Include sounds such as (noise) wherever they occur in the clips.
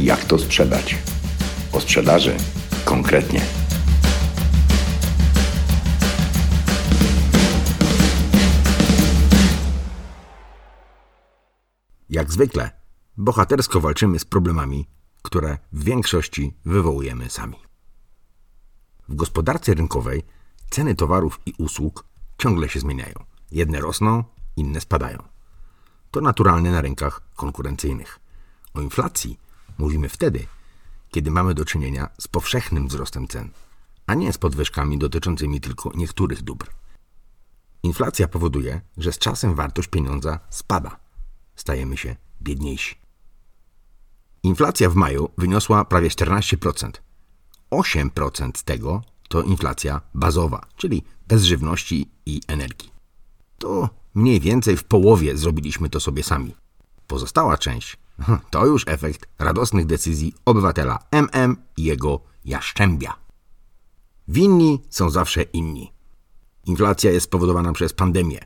Jak to sprzedać? O sprzedaży konkretnie. Jak zwykle, bohatersko walczymy z problemami, które w większości wywołujemy sami. W gospodarce rynkowej ceny towarów i usług ciągle się zmieniają. Jedne rosną, inne spadają. To naturalne na rynkach konkurencyjnych. O inflacji mówimy wtedy, kiedy mamy do czynienia z powszechnym wzrostem cen, a nie z podwyżkami dotyczącymi tylko niektórych dóbr. Inflacja powoduje, że z czasem wartość pieniądza spada. Stajemy się biedniejsi. Inflacja w maju wyniosła prawie 14%. 8% z tego to inflacja bazowa, czyli bez żywności i energii. To mniej więcej w połowie zrobiliśmy to sobie sami. Pozostała część (laughs) to już efekt radosnych decyzji obywatela MM i jego jaszczębia. Winni są zawsze inni. Inflacja jest spowodowana przez pandemię,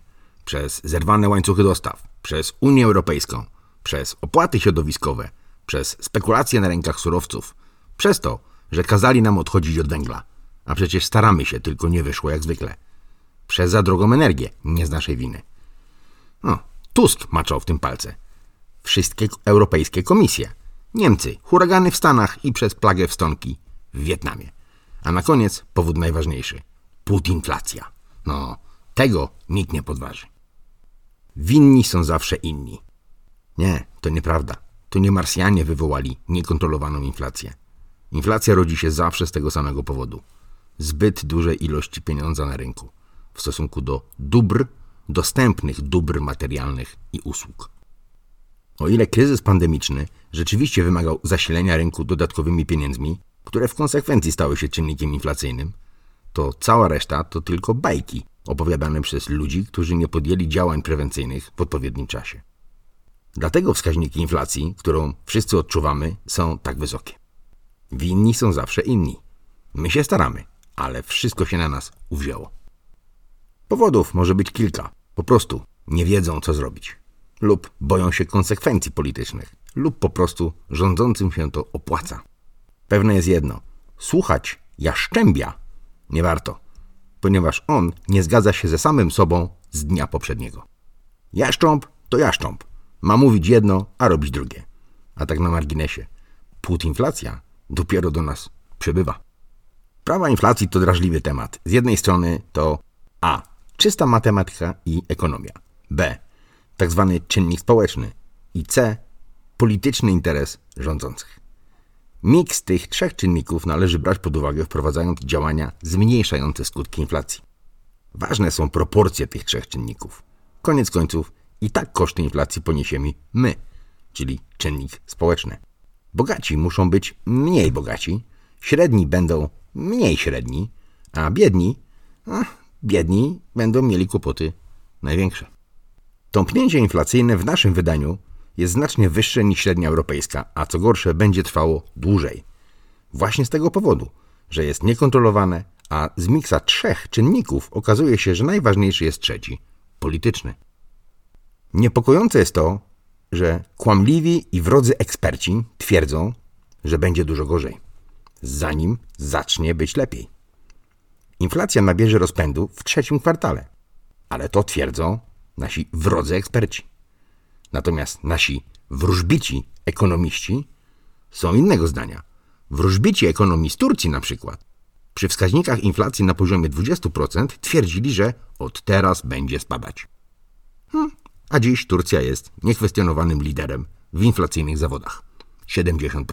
przez zerwane łańcuchy dostaw, przez Unię Europejską, przez opłaty środowiskowe, przez spekulacje na rynkach surowców, przez to, że kazali nam odchodzić od węgla, a przecież staramy się, tylko nie wyszło jak zwykle. Przez za drogą energię, nie z naszej winy. No, Tusk maczał w tym palce. Wszystkie europejskie komisje. Niemcy, huragany w Stanach i przez plagę wstonki w Wietnamie. A na koniec powód najważniejszy. Putinflacja. No, tego nikt nie podważy. Winni są zawsze inni. Nie, to nieprawda. To nie Marsjanie wywołali niekontrolowaną inflację. Inflacja rodzi się zawsze z tego samego powodu. Zbyt dużej ilości pieniądza na rynku w stosunku do dóbr, dostępnych dóbr materialnych i usług. O ile kryzys pandemiczny rzeczywiście wymagał zasilenia rynku dodatkowymi pieniędzmi, które w konsekwencji stały się czynnikiem inflacyjnym, to cała reszta to tylko bajki opowiadane przez ludzi, którzy nie podjęli działań prewencyjnych w odpowiednim czasie. Dlatego wskaźniki inflacji, którą wszyscy odczuwamy, są tak wysokie. Winni są zawsze inni. My się staramy, ale wszystko się na nas uwzięło. Powodów może być kilka. Po prostu nie wiedzą, co zrobić. Lub boją się konsekwencji politycznych. Lub po prostu rządzącym się to opłaca. Pewne jest jedno. Słuchać jaszczębia nie warto, ponieważ on nie zgadza się ze samym sobą z dnia poprzedniego. Jaszcząb to jaszcząb. Ma mówić jedno, a robić drugie. A tak na marginesie. Putinflacja dopiero do nas przybywa. Prawa inflacji to drażliwy temat. Z jednej strony to A. Czysta matematyka i ekonomia. B. Tak zwany czynnik społeczny. I C. Polityczny interes rządzących. Miks tych trzech czynników należy brać pod uwagę, wprowadzając działania zmniejszające skutki inflacji. Ważne są proporcje tych trzech czynników. Koniec końców i tak koszty inflacji poniesiemy my, czyli czynnik społeczny. Bogaci muszą być mniej bogaci, średni będą mniej średni, a biedni, biedni będą mieli kłopoty największe. Tąpnięcie inflacyjne w naszym wydaniu jest znacznie wyższe niż średnia europejska, a co gorsze będzie trwało dłużej. Właśnie z tego powodu, że jest niekontrolowane, a z miksa trzech czynników okazuje się, że najważniejszy jest trzeci polityczny. Niepokojące jest to, że kłamliwi i wrodzy eksperci twierdzą, że będzie dużo gorzej, zanim zacznie być lepiej. Inflacja nabierze rozpędu w trzecim kwartale, ale to twierdzą nasi wrodzy eksperci. Natomiast nasi wróżbici ekonomiści są innego zdania. Wróżbici ekonomii z Turcji na przykład przy wskaźnikach inflacji na poziomie 20% twierdzili, że od teraz będzie spadać. Hmm, a dziś Turcja jest niekwestionowanym liderem w inflacyjnych zawodach 70%.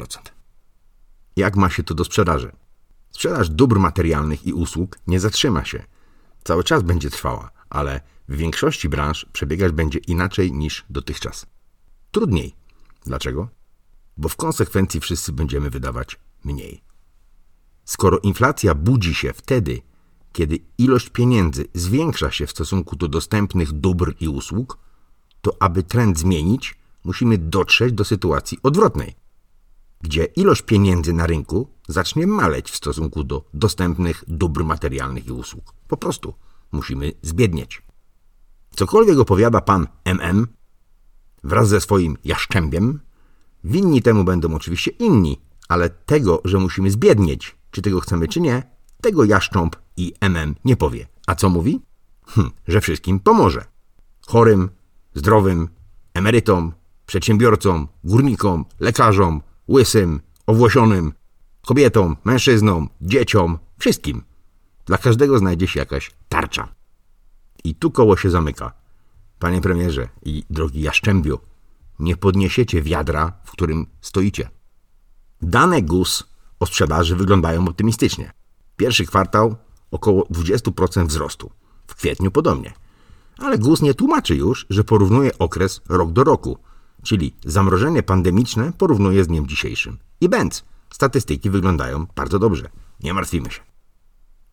Jak ma się to do sprzedaży? Sprzedaż dóbr materialnych i usług nie zatrzyma się. Cały czas będzie trwała, ale w większości branż przebiegać będzie inaczej niż dotychczas. Trudniej. Dlaczego? Bo w konsekwencji wszyscy będziemy wydawać mniej. Skoro inflacja budzi się wtedy, kiedy ilość pieniędzy zwiększa się w stosunku do dostępnych dóbr i usług, to aby trend zmienić, musimy dotrzeć do sytuacji odwrotnej, gdzie ilość pieniędzy na rynku zacznie maleć w stosunku do dostępnych dóbr materialnych i usług. Po prostu musimy zbiednieć. Cokolwiek opowiada pan MM wraz ze swoim jaszczębiem, Winni temu będą oczywiście inni, ale tego, że musimy zbiednieć, czy tego chcemy, czy nie, tego Jaszcząb i MM nie powie. A co mówi? Hm, że wszystkim pomoże. Chorym, zdrowym, emerytom, przedsiębiorcom, górnikom, lekarzom, łysym, owłosionym, kobietom, mężczyznom, dzieciom, wszystkim. Dla każdego znajdzie się jakaś tarcza. I tu koło się zamyka. Panie premierze i drogi Jaszczębiu, nie podniesiecie wiadra, w którym stoicie. Dane GUS o sprzedaży wyglądają optymistycznie. Pierwszy kwartał około 20% wzrostu. W kwietniu podobnie. Ale GUS nie tłumaczy już, że porównuje okres rok do roku, czyli zamrożenie pandemiczne porównuje z dniem dzisiejszym. I bęc, statystyki wyglądają bardzo dobrze. Nie martwimy się.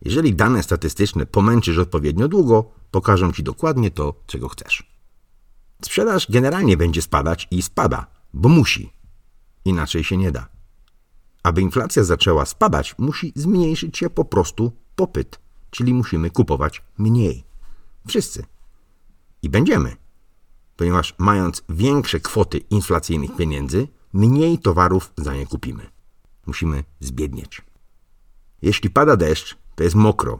Jeżeli dane statystyczne pomęczysz odpowiednio długo, pokażą ci dokładnie to, czego chcesz. Sprzedaż generalnie będzie spadać i spada, bo musi. Inaczej się nie da. Aby inflacja zaczęła spadać, musi zmniejszyć się po prostu popyt, czyli musimy kupować mniej. Wszyscy. I będziemy. Ponieważ mając większe kwoty inflacyjnych pieniędzy, mniej towarów za nie kupimy. Musimy zbiednieć. Jeśli pada deszcz, to jest mokro.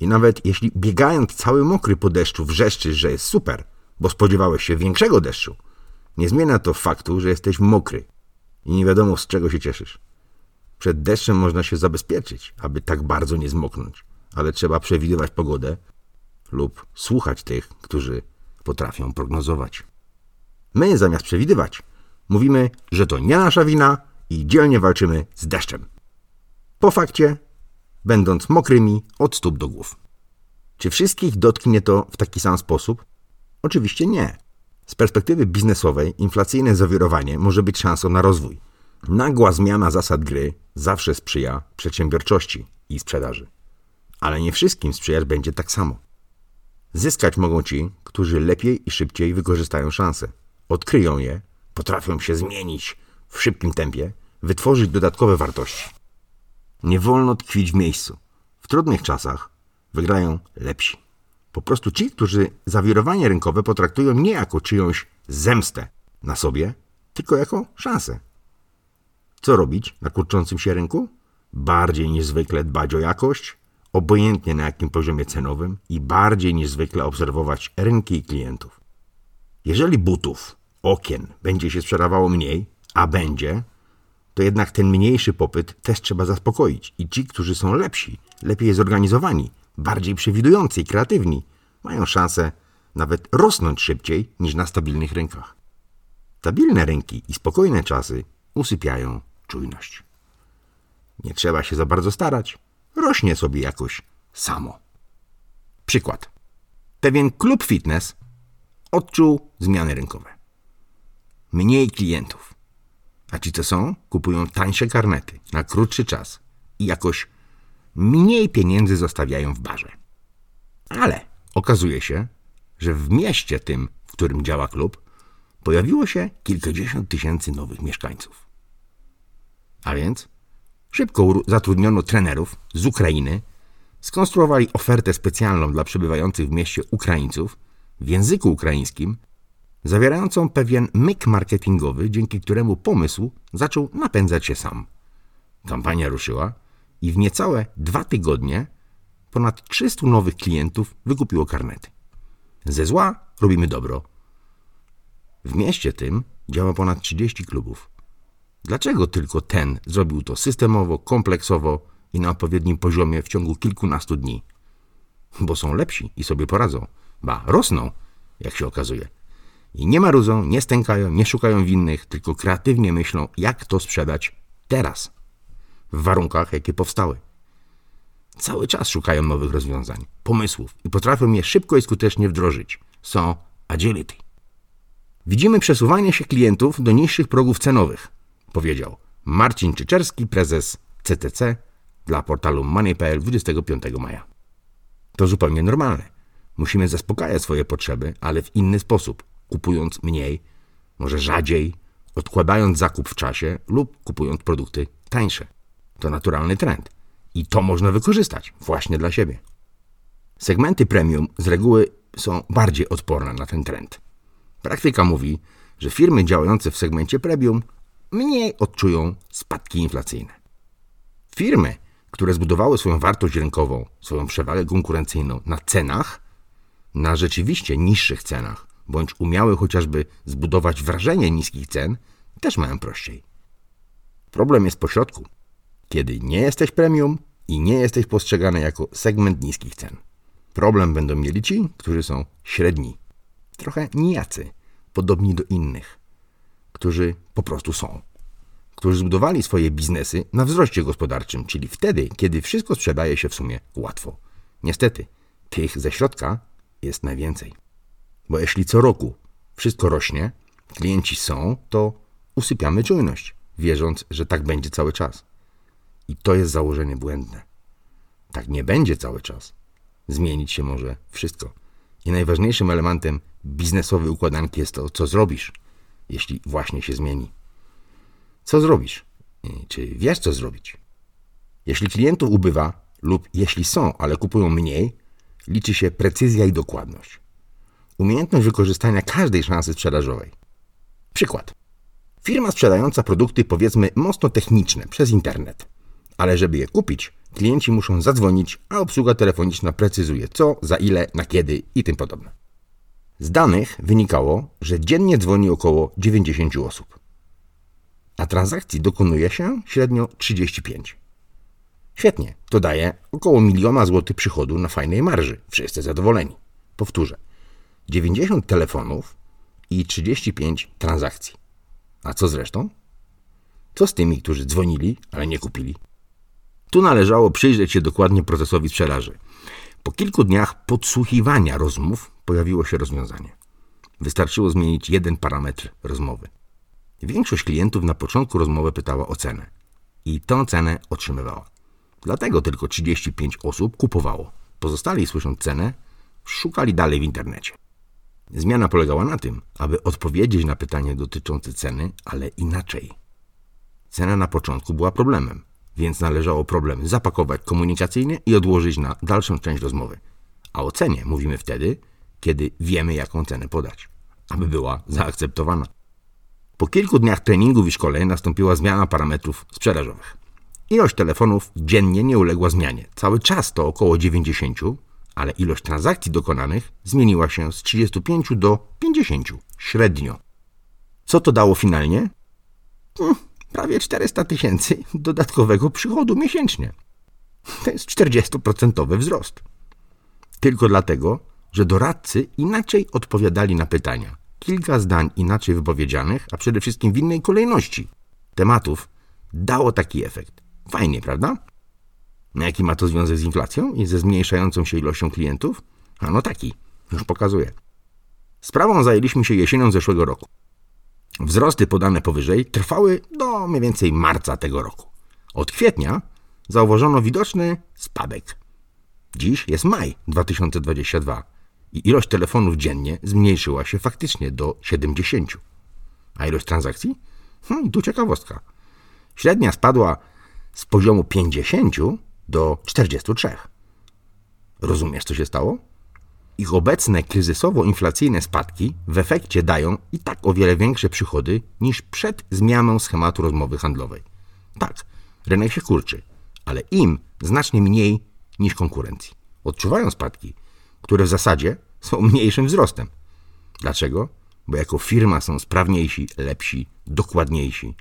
I nawet jeśli biegając cały mokry po deszczu wrzeszczysz, że jest super, bo spodziewałeś się większego deszczu, nie zmienia to faktu, że jesteś mokry i nie wiadomo z czego się cieszysz. Przed deszczem można się zabezpieczyć, aby tak bardzo nie zmoknąć, ale trzeba przewidywać pogodę lub słuchać tych, którzy potrafią prognozować. My zamiast przewidywać, mówimy, że to nie nasza wina i dzielnie walczymy z deszczem. Po fakcie, będąc mokrymi od stóp do głów. Czy wszystkich dotknie to w taki sam sposób? Oczywiście nie. Z perspektywy biznesowej inflacyjne zawirowanie może być szansą na rozwój. Nagła zmiana zasad gry zawsze sprzyja przedsiębiorczości i sprzedaży. Ale nie wszystkim sprzyjać będzie tak samo. Zyskać mogą ci, którzy lepiej i szybciej wykorzystają szanse. Odkryją je, potrafią się zmienić w szybkim tempie, wytworzyć dodatkowe wartości. Nie wolno tkwić w miejscu. W trudnych czasach wygrają lepsi. Po prostu ci, którzy zawirowanie rynkowe potraktują nie jako czyjąś zemstę na sobie, tylko jako szansę. Co robić na kurczącym się rynku? Bardziej niż zwykle dbać o jakość, obojętnie na jakim poziomie cenowym i bardziej niż zwykle obserwować rynki i klientów. Jeżeli butów, okien będzie się sprzedawało mniej, a będzie, to jednak ten mniejszy popyt też trzeba zaspokoić i ci, którzy są lepsi, lepiej zorganizowani, bardziej przewidujący i kreatywni, mają szansę nawet rosnąć szybciej niż na stabilnych rynkach. Stabilne rynki i spokojne czasy usypiają czujność. Nie trzeba się za bardzo starać, rośnie sobie jakoś samo. Przykład. Pewien klub fitness odczuł zmiany rynkowe. Mniej klientów. A ci co są, kupują tańsze karnety na krótszy czas i jakoś mniej pieniędzy zostawiają w barze. Ale okazuje się, że w mieście tym, w którym działa klub, pojawiło się kilkadziesiąt tysięcy nowych mieszkańców. A więc szybko zatrudniono trenerów z Ukrainy, skonstruowali ofertę specjalną dla przebywających w mieście Ukraińców w języku ukraińskim, zawierającą pewien myk marketingowy, dzięki któremu pomysł zaczął napędzać się sam. Kampania ruszyła i w niecałe dwa tygodnie ponad 300 nowych klientów wykupiło karnety. Ze zła robimy dobro. W mieście tym działa ponad 30 klubów. Dlaczego tylko ten zrobił to systemowo, kompleksowo i na odpowiednim poziomie w ciągu kilkunastu dni? Bo są lepsi i sobie poradzą. Ba, rosną, jak się okazuje. I nie marudzą, nie stękają, nie szukają winnych, tylko kreatywnie myślą, jak to sprzedać teraz, w warunkach, jakie powstały. Cały czas szukają nowych rozwiązań, pomysłów i potrafią je szybko i skutecznie wdrożyć. Są agility. Widzimy przesuwanie się klientów do niższych progów cenowych, powiedział Marcin Czyczerski, prezes CTC dla portalu Money.pl 25 maja. To zupełnie normalne. Musimy zaspokajać swoje potrzeby, ale w inny sposób, kupując mniej, może rzadziej, odkładając zakup w czasie lub kupując produkty tańsze. To naturalny trend i to można wykorzystać właśnie dla siebie. Segmenty premium z reguły są bardziej odporne na ten trend. Praktyka mówi, że firmy działające w segmencie premium mniej odczują spadki inflacyjne. Firmy, które zbudowały swoją wartość rynkową, swoją przewagę konkurencyjną na cenach, na rzeczywiście niższych cenach, bądź umiały chociażby zbudować wrażenie niskich cen, też mają prościej. Problem jest pośrodku, kiedy nie jesteś premium i nie jesteś postrzegany jako segment niskich cen. Problem będą mieli ci, którzy są średni, trochę nijacy, podobni do innych, którzy po prostu są, którzy zbudowali swoje biznesy na wzroście gospodarczym, czyli wtedy, kiedy wszystko sprzedaje się w sumie łatwo. Niestety, tych ze środka jest najwięcej. Bo jeśli co roku wszystko rośnie, klienci są, to usypiamy czujność, wierząc, że tak będzie cały czas. I to jest założenie błędne. Tak nie będzie cały czas. Zmienić się może wszystko. I najważniejszym elementem biznesowej układanki jest to, co zrobisz, jeśli właśnie się zmieni. Co zrobisz? Czy wiesz, co zrobić? Jeśli klientów ubywa, lub jeśli są, ale kupują mniej, liczy się precyzja i dokładność. Umiejętność wykorzystania każdej szansy sprzedażowej. Przykład. Firma sprzedająca produkty, powiedzmy, mocno techniczne przez internet. Ale żeby je kupić, klienci muszą zadzwonić, a obsługa telefoniczna precyzuje co, za ile, na kiedy i tym podobne. Z danych wynikało, że dziennie dzwoni około 90 osób, a transakcji dokonuje się średnio 35. Świetnie, to daje około miliona złotych przychodu na fajnej marży. Wszyscy zadowoleni. Powtórzę. 90 telefonów i 35 transakcji. A co z resztą? Co z tymi, którzy dzwonili, ale nie kupili? Tu należało przyjrzeć się dokładnie procesowi sprzedaży. Po kilku dniach podsłuchiwania rozmów pojawiło się rozwiązanie. Wystarczyło zmienić jeden parametr rozmowy. Większość klientów na początku rozmowy pytała o cenę i tę cenę otrzymywała. Dlatego tylko 35 osób kupowało. Pozostali, słysząc cenę, szukali dalej w internecie. Zmiana polegała na tym, aby odpowiedzieć na pytanie dotyczące ceny, ale inaczej. Cena na początku była problemem, więc należało problem zapakować komunikacyjnie i odłożyć na dalszą część rozmowy. A o cenie mówimy wtedy, kiedy wiemy, jaką cenę podać, aby była zaakceptowana. Po kilku dniach treningów i szkoleń nastąpiła zmiana parametrów sprzedażowych. Ilość telefonów dziennie nie uległa zmianie. Cały czas to około 90, ale ilość transakcji dokonanych zmieniła się z 35 do 50 średnio. Co to dało finalnie? Hmm, prawie 400 tysięcy dodatkowego przychodu miesięcznie. To jest 40% wzrost. Tylko dlatego, że doradcy inaczej odpowiadali na pytania. Kilka zdań inaczej wypowiedzianych, a przede wszystkim w innej kolejności tematów dało taki efekt. Fajnie, prawda? Jaki ma to związek z inflacją i ze zmniejszającą się ilością klientów? A no taki, już pokazuję. Sprawą zajęliśmy się jesienią zeszłego roku. Wzrosty podane powyżej trwały do mniej więcej marca tego roku. Od kwietnia zauważono widoczny spadek. Dziś jest maj 2022 i ilość telefonów dziennie zmniejszyła się faktycznie do 70. A ilość transakcji? Hmm, tu ciekawostka. Średnia spadła z poziomu 50 do 43. Rozumiesz, co się stało? Ich obecne kryzysowo-inflacyjne spadki w efekcie dają i tak o wiele większe przychody niż przed zmianą schematu rozmowy handlowej. Tak, rynek się kurczy, ale im znacznie mniej niż konkurencji. Odczuwają spadki, które w zasadzie są mniejszym wzrostem. Dlaczego? Bo jako firma są sprawniejsi, lepsi, dokładniejsi,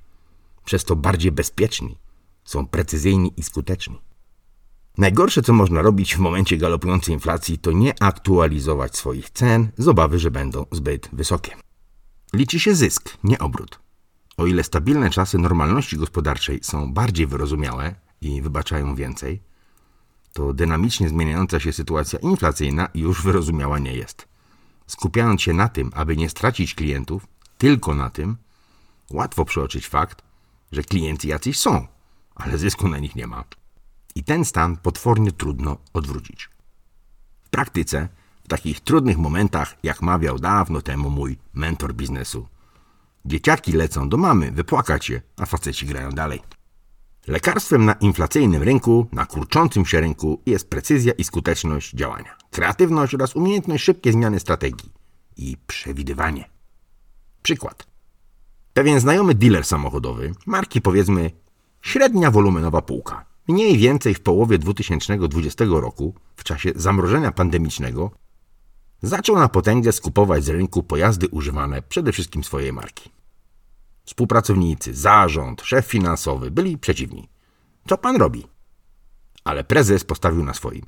przez to bardziej bezpieczni, są precyzyjni i skuteczni. Najgorsze, co można robić w momencie galopującej inflacji, to nie aktualizować swoich cen z obawy, że będą zbyt wysokie. Liczy się zysk, nie obrót. O ile stabilne czasy normalności gospodarczej są bardziej wyrozumiałe i wybaczają więcej, to dynamicznie zmieniająca się sytuacja inflacyjna już wyrozumiała nie jest. Skupiając się na tym, aby nie stracić klientów, tylko na tym, łatwo przeoczyć fakt, że klienci jacyś są, ale zysku na nich nie ma. I ten stan potwornie trudno odwrócić. W praktyce, w takich trudnych momentach, jak mawiał dawno temu mój mentor biznesu, dzieciaki lecą do mamy wypłakać je, a faceci grają dalej. Lekarstwem na inflacyjnym rynku, na kurczącym się rynku jest precyzja i skuteczność działania, kreatywność oraz umiejętność szybkiej zmiany strategii i przewidywanie. Przykład. Pewien znajomy dealer samochodowy, marki powiedzmy średnia wolumenowa półka, mniej więcej w połowie 2020 roku, w czasie zamrożenia pandemicznego, zaczął na potęgę skupować z rynku pojazdy używane przede wszystkim swojej marki. Współpracownicy, zarząd, szef finansowy byli przeciwni. Co pan robi? Ale prezes postawił na swoim.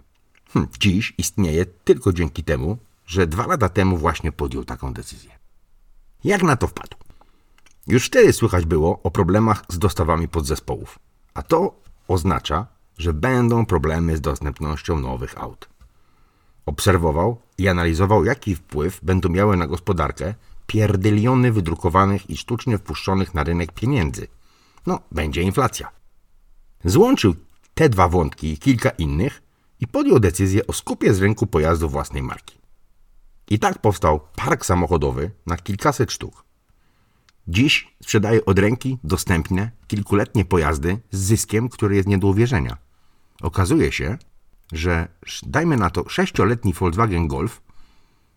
Hm, dziś istnieje tylko dzięki temu, że dwa lata temu właśnie podjął taką decyzję. Jak na to wpadł? Już wtedy słychać było o problemach z dostawami podzespołów, a to oznacza, że będą problemy z dostępnością nowych aut. Obserwował i analizował, jaki wpływ będą miały na gospodarkę pierdyliony wydrukowanych i sztucznie wpuszczonych na rynek pieniędzy. No, będzie inflacja. Złączył te dwa wątki i kilka innych i podjął decyzję o skupie z rynku pojazdów własnej marki. I tak powstał park samochodowy na kilkaset sztuk. Dziś sprzedaje od ręki dostępne kilkuletnie pojazdy z zyskiem, który jest nie do uwierzenia. Okazuje się, że dajmy na to sześcioletni Volkswagen Golf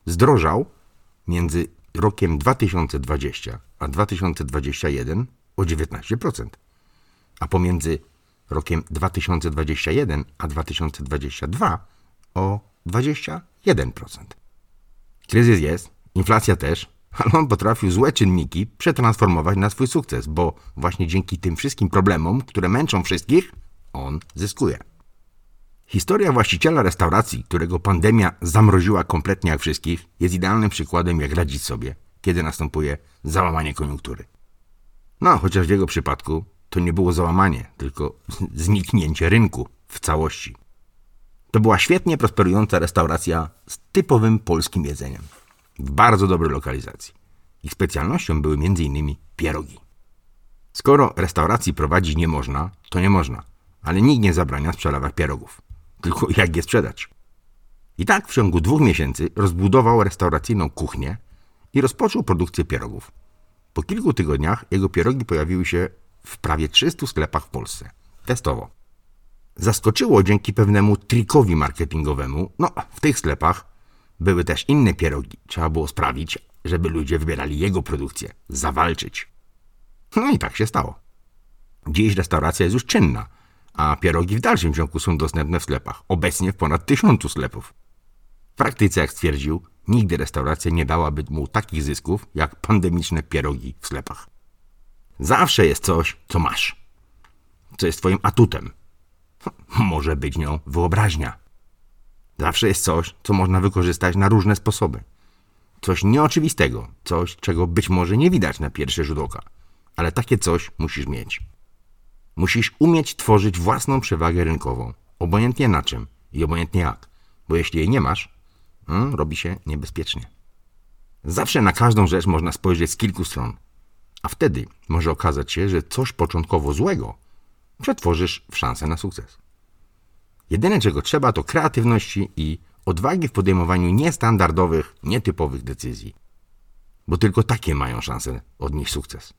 zdrożał między rokiem 2020 a 2021 o 19%, a pomiędzy rokiem 2021 a 2022 o 21%. Kryzys jest, inflacja też, ale on potrafił złe czynniki przetransformować na swój sukces, bo właśnie dzięki tym wszystkim problemom, które męczą wszystkich, on zyskuje. Historia właściciela restauracji, którego pandemia zamroziła kompletnie jak wszystkich, jest idealnym przykładem, jak radzić sobie, kiedy następuje załamanie koniunktury. No, chociaż w jego przypadku to nie było załamanie, tylko (laughs) zniknięcie rynku w całości. To była świetnie prosperująca restauracja z typowym polskim jedzeniem, w bardzo dobrej lokalizacji. Ich specjalnością były m.in. pierogi. Skoro restauracji prowadzić nie można, to nie można, ale nikt nie zabrania sprzedawać pierogów tylko jak je sprzedać. I tak w ciągu dwóch miesięcy rozbudował restauracyjną kuchnię i rozpoczął produkcję pierogów. Po kilku tygodniach jego pierogi pojawiły się w prawie 300 sklepach w Polsce. Testowo. Zaskoczyło dzięki pewnemu trikowi marketingowemu. No, w tych sklepach były też inne pierogi. Trzeba było sprawić, żeby ludzie wybierali jego produkcję, zawalczyć. No i tak się stało. Dziś restauracja jest już czynna a pierogi w dalszym ciągu są dostępne w sklepach, obecnie w ponad tysiącu sklepów. W praktyce, jak stwierdził, nigdy restauracja nie dałaby mu takich zysków jak pandemiczne pierogi w sklepach. Zawsze jest coś, co masz, co jest twoim atutem. Może być nią wyobraźnia. Zawsze jest coś, co można wykorzystać na różne sposoby. Coś nieoczywistego, coś, czego być może nie widać na pierwszy rzut oka, ale takie coś musisz mieć. Musisz umieć tworzyć własną przewagę rynkową, obojętnie na czym i obojętnie jak, bo jeśli jej nie masz, hmm, robi się niebezpiecznie. Zawsze na każdą rzecz można spojrzeć z kilku stron, a wtedy może okazać się, że coś początkowo złego przetworzysz w szansę na sukces. Jedyne czego trzeba to kreatywności i odwagi w podejmowaniu niestandardowych, nietypowych decyzji, bo tylko takie mają szansę odnieść sukces.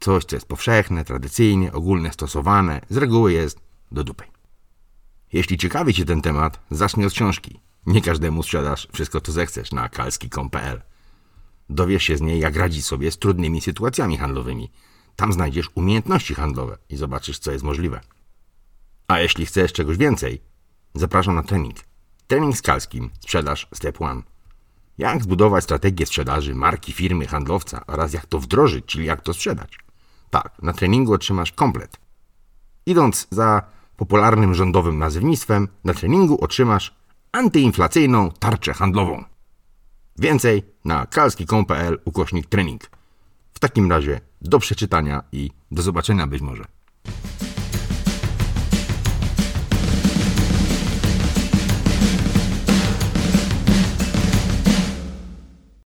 Coś, co jest powszechne, tradycyjnie, ogólnie stosowane, z reguły jest do dupy. Jeśli ciekawi Cię ten temat, zacznij od książki. Nie każdemu sprzedasz wszystko, co zechcesz na kalski.pl. Dowiesz się z niej, jak radzić sobie z trudnymi sytuacjami handlowymi. Tam znajdziesz umiejętności handlowe i zobaczysz, co jest możliwe. A jeśli chcesz czegoś więcej, zapraszam na trening. Trening z Kalskim, sprzedaż Step 1. Jak zbudować strategię sprzedaży marki, firmy, handlowca oraz jak to wdrożyć, czyli jak to sprzedać. Tak, na treningu otrzymasz komplet. Idąc za popularnym rządowym nazewnictwem, na treningu otrzymasz antyinflacyjną tarczę handlową. Więcej na kalski.pl ukośnik trening. W takim razie do przeczytania i do zobaczenia być może.